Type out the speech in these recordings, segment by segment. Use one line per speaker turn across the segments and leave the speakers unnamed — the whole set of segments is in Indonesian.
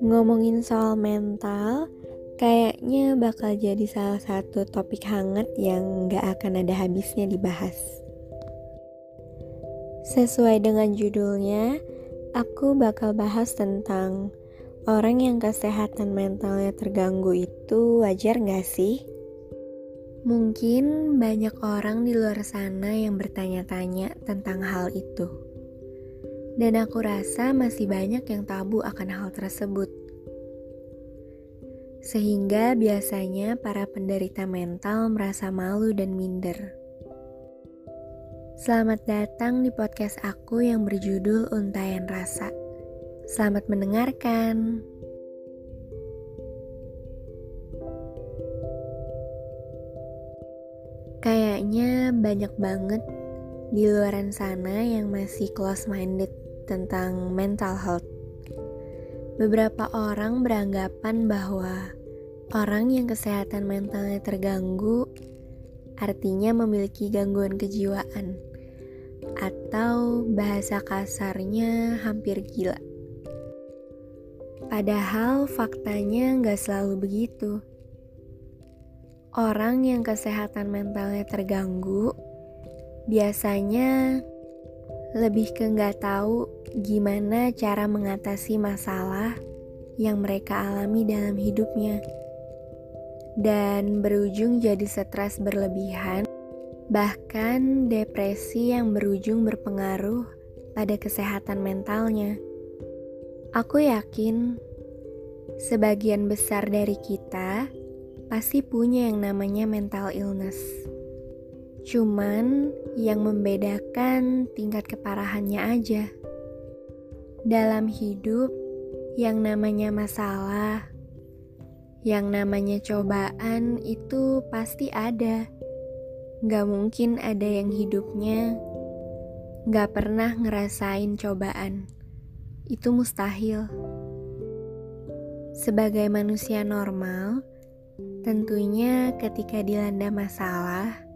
Ngomongin soal mental, kayaknya bakal jadi salah satu topik hangat yang gak akan ada habisnya dibahas. Sesuai dengan judulnya, aku bakal bahas tentang orang yang kesehatan mentalnya terganggu itu wajar gak sih? Mungkin banyak orang di luar sana yang bertanya-tanya tentang hal itu. Dan aku rasa masih banyak yang tabu akan hal tersebut. Sehingga biasanya para penderita mental merasa malu dan minder. Selamat datang di podcast aku yang berjudul Untayan Rasa. Selamat mendengarkan. Kayaknya banyak banget di luaran sana yang masih close minded tentang mental health. Beberapa orang beranggapan bahwa orang yang kesehatan mentalnya terganggu artinya memiliki gangguan kejiwaan atau bahasa kasarnya hampir gila. Padahal faktanya nggak selalu begitu. Orang yang kesehatan mentalnya terganggu biasanya lebih ke nggak tahu gimana cara mengatasi masalah yang mereka alami dalam hidupnya dan berujung jadi stres berlebihan bahkan depresi yang berujung berpengaruh pada kesehatan mentalnya. Aku yakin sebagian besar dari kita pasti punya yang namanya mental illness. Cuman yang membedakan tingkat keparahannya aja. Dalam hidup, yang namanya masalah, yang namanya cobaan itu pasti ada. Gak mungkin ada yang hidupnya gak pernah ngerasain cobaan. Itu mustahil. Sebagai manusia normal, tentunya ketika dilanda masalah,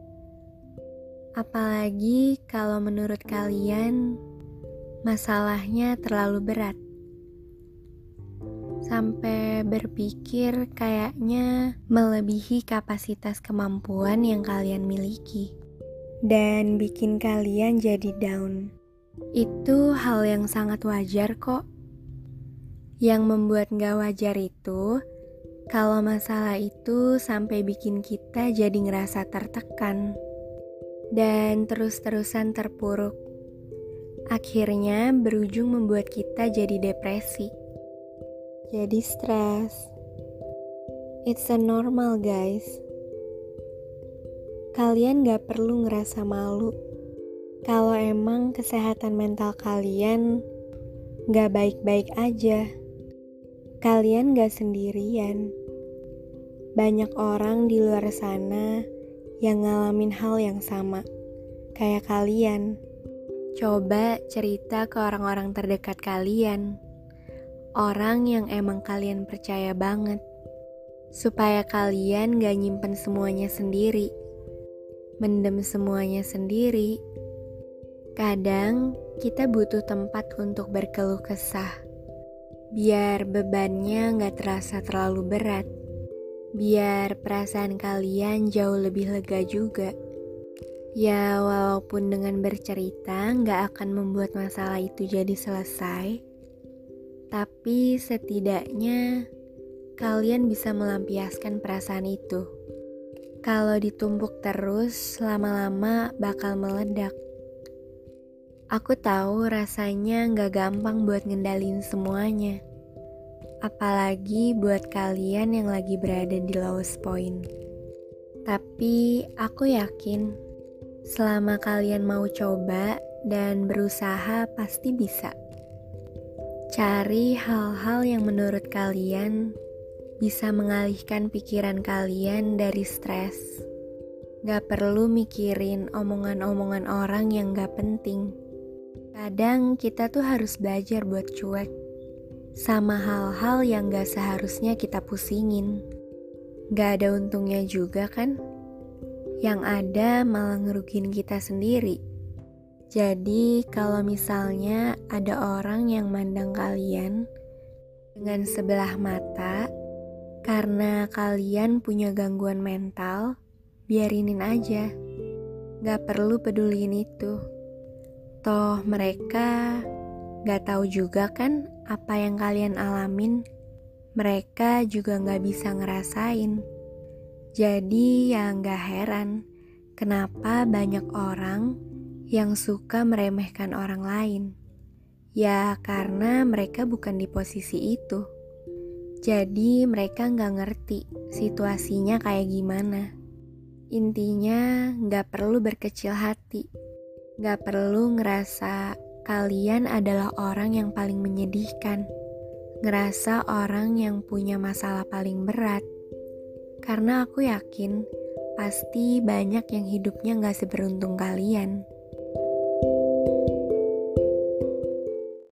Apalagi kalau menurut kalian masalahnya terlalu berat. Sampai berpikir kayaknya melebihi kapasitas kemampuan yang kalian miliki. Dan bikin kalian jadi down. Itu hal yang sangat wajar kok. Yang membuat gak wajar itu kalau masalah itu sampai bikin kita jadi ngerasa tertekan dan terus-terusan terpuruk. Akhirnya berujung membuat kita jadi depresi. Jadi stres. It's a normal guys. Kalian gak perlu ngerasa malu. Kalau emang kesehatan mental kalian gak baik-baik aja. Kalian gak sendirian. Banyak orang di luar sana yang ngalamin hal yang sama, kayak kalian. Coba cerita ke orang-orang terdekat kalian, orang yang emang kalian percaya banget, supaya kalian gak nyimpen semuanya sendiri, mendem semuanya sendiri. Kadang kita butuh tempat untuk berkeluh kesah, biar bebannya gak terasa terlalu berat biar perasaan kalian jauh lebih lega juga. Ya, walaupun dengan bercerita nggak akan membuat masalah itu jadi selesai, tapi setidaknya kalian bisa melampiaskan perasaan itu. Kalau ditumpuk terus, lama-lama bakal meledak. Aku tahu rasanya nggak gampang buat ngendalin semuanya apalagi buat kalian yang lagi berada di lowest point. Tapi aku yakin selama kalian mau coba dan berusaha pasti bisa. Cari hal-hal yang menurut kalian bisa mengalihkan pikiran kalian dari stres. Gak perlu mikirin omongan-omongan orang yang gak penting. Kadang kita tuh harus belajar buat cuek sama hal-hal yang gak seharusnya kita pusingin. Gak ada untungnya juga kan? Yang ada malah ngerugin kita sendiri. Jadi, kalau misalnya ada orang yang mandang kalian dengan sebelah mata karena kalian punya gangguan mental, biarinin aja. Gak perlu peduliin itu. Toh mereka gak tahu juga kan apa yang kalian alamin. Mereka juga gak bisa ngerasain. Jadi ya gak heran kenapa banyak orang yang suka meremehkan orang lain. Ya, karena mereka bukan di posisi itu. Jadi, mereka nggak ngerti situasinya kayak gimana. Intinya, nggak perlu berkecil hati, nggak perlu ngerasa kalian adalah orang yang paling menyedihkan, ngerasa orang yang punya masalah paling berat. Karena aku yakin pasti banyak yang hidupnya nggak seberuntung kalian.